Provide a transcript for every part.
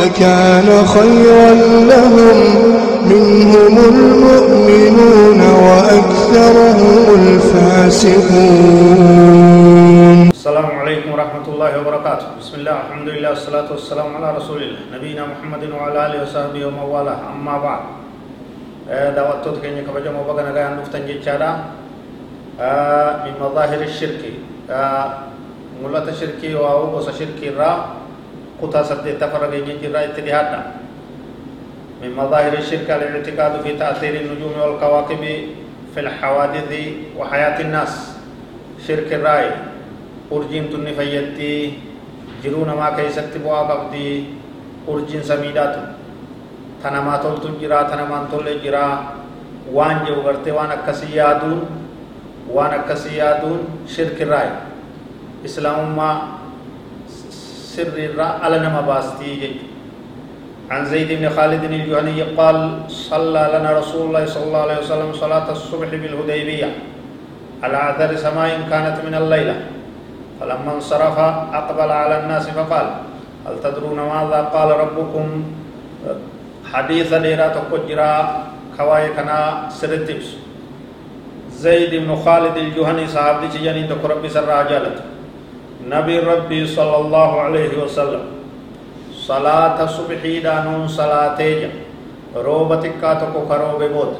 لكان خيرا لهم. منهم المؤمنون وأكثرهم الفاسقون. السلام عليكم ورحمة الله وبركاته. بسم الله الحمد لله والصلاة والسلام على رسول الله نبينا محمد وعلى آله وصحبه ومن والاه. أما بعد دعوتك كيني كبجة مبغنا غيان نفتن جيتشارا من مظاهر الشرك. ملة الشرك وهو بوس الشرك را قطع سد تفرق جيجرا اتدهادا من مظاهر الشرك الاعتقاد في تأثير النجوم والكواكب في الحوادث وحياة الناس شرك الرأي fayyaddi jiruu namaa keessatti bu'aa qabdi urjiin samiidhaatu ta namaa toltu jira ta namaan tolle jira waan jedhu gartee waan akkasii yaaduun waan akkasii yaaduun shirkirraa sirriirraa ala nama baastii jechuudha عن زيد بن خالد الجهني قال صلى لنا رسول الله صلى الله عليه وسلم صلاة الصبح بالهديبية على أثر سماء كانت من الليلة. فلما انصرف أقبل على الناس فقال هل تدرون ماذا قال ربكم؟ حديث ديرا تقجرا كواي كنا سرتبس. زيد بن خالد الجهني صحابي جاني تك ربي سر عجالت نبي ربي صلى الله عليه وسلم. صلاة صبحي دانون صلاة روبتك تكو كروب بود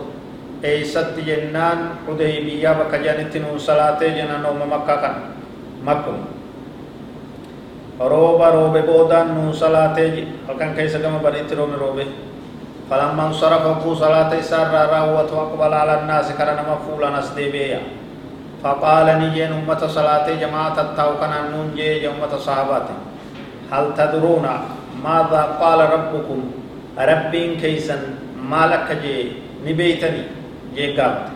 اي ست جنان حديبية بكجانت نون صلاة جنان نوم مكة كان مكم روبا روبه بودان نو صلاته halkan keessa gama bariitti roobni roobe فلما انصرف أبو صلاة سر راوت وأقبل على الناس كان نما فولا نسديبيا فقال نجين أمة صلاة جماعة التاوكنا ننجي أمة صحابات. هل تدرون ماذا قال ربكم؟ ربين كيسا ما لك جي نبيتني جي قابت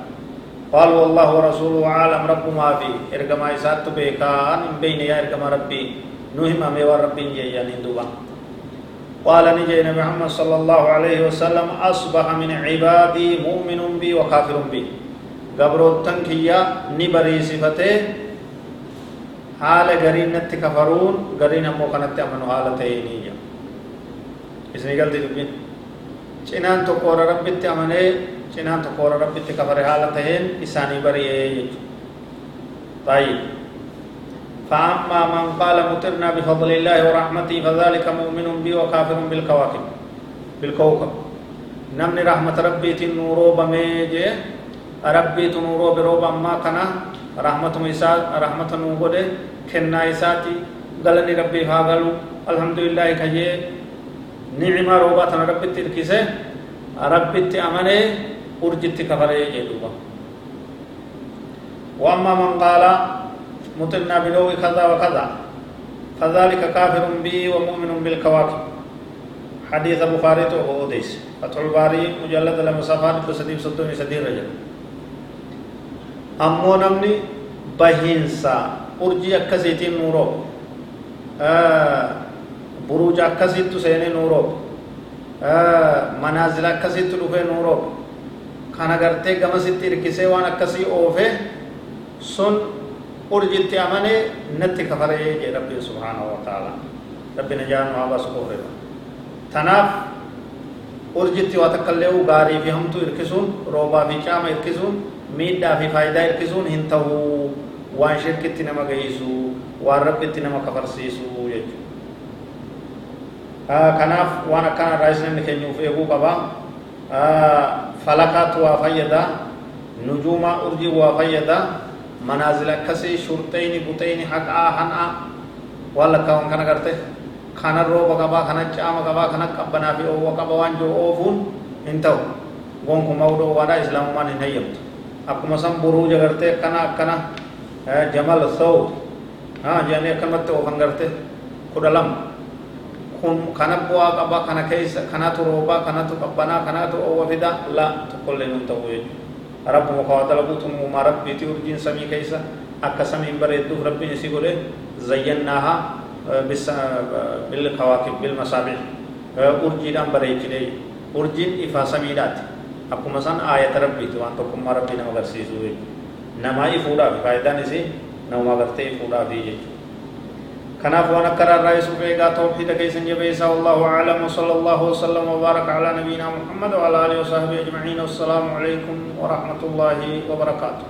قال والله ورسوله عالم رب ما في. ارغما اسات بيكا ان بين يا ارغما ربي. نوهم امي وربي يعني دوبا قال نجي نبي محمد صلى الله عليه وسلم أصبح من عبادي مؤمن بي وكافر بي. غبروتن كيا نبري صفته حال غرين نت كفرون غرين مو كانت امنو حالته نيجا اسني قال دي چنان تو قور ربي تامنه cinaan tokko warra rabbitti kafare haala taheen isaanii bari'ee jechuudha. طيب فأما من قال مطرنا بفضل الله ورحمته فذلك مؤمن بي وكافر بالكواكب بالكوكب نمني رحمة ربي تنورو بميجي ربي تنورو بروب أما كنا رحمة ميسا رحمة نوبودي كنا إساتي غلني ربي فاغلو الحمد لله كجي نعمة روبا تنا ربي تركيسه ربي تأمنه أرجت كفره جدوبا وأما من قال متنا بلو كذا وكذا فذلك كافر بي ومؤمن بالكواكب حديث البخاري تو هو ديس فتح الباري مجلد المصافات بسديب صدوني سدير رجل أمو نمني بهنسا أرجي أكسيتين نورو آه بروج أكسيت سيني نورو آه منازل أكسيت لفه نورو kana gartee gamasitti hirkisee waan akkasii oofe sun urjitti amane natti kafaree jee rabbiin subhaanahu wa ta'ala rabbina jaanu haa baasu qoofefa tanaaf urjitti waa takkallee gaarii fi hamtuu hirkisuun roobaa fi caama hirkisuun miidhaa fi faayidaa hirkisuun hin ta'uu waan shirkitti nama gahiisu waan rabbitti nama kafarsiisu jechuudha kanaaf waan akkana irraa isin keenyuuf eeguu qabaa فلكات وفيدا نجوم أرجي وفيدا منازل كسي شرطين بطين حقا حنا ولا كون كان کرتے کھانا رو بقبا کھانا چاما قبا کھانا قبنا في أو قبا وان جو اوفون انتو گون کو مودو وادا اسلام مان نيمت اكما سم بروج کرتے کنا کنا جمل صوت ها جانے کمت أو کرتے کدلم kun kana bu'aa qaba kana keessa kanatu roobaa kanatu qabbanaa kanatu owwa fida la tokkollee nun ta'u jechuudha rabbuma kawaa dalaguutu uumaa rabbiiti urjiin samii keessa akka samiin bareedduuf rabbiin isii godhe zayyannaaha bilkawaakib bilmasaabiix urjiidhaan bareechine urjiin ifaa samiidhaati akkuma san aayata rabbiiti waan tokkummaa rabbii nama agarsiisu jechuudha namaa ifuudhaaf faayidaan isii nama agartee ifuudhaaf jechuudha كناف وأنا كرر رئيس بيغا توحيد كيسن جبيسا والله اعلم وصلى الله وسلم وبارك على نبينا محمد وعلى اله وصحبه اجمعين والسلام عليكم ورحمه الله وبركاته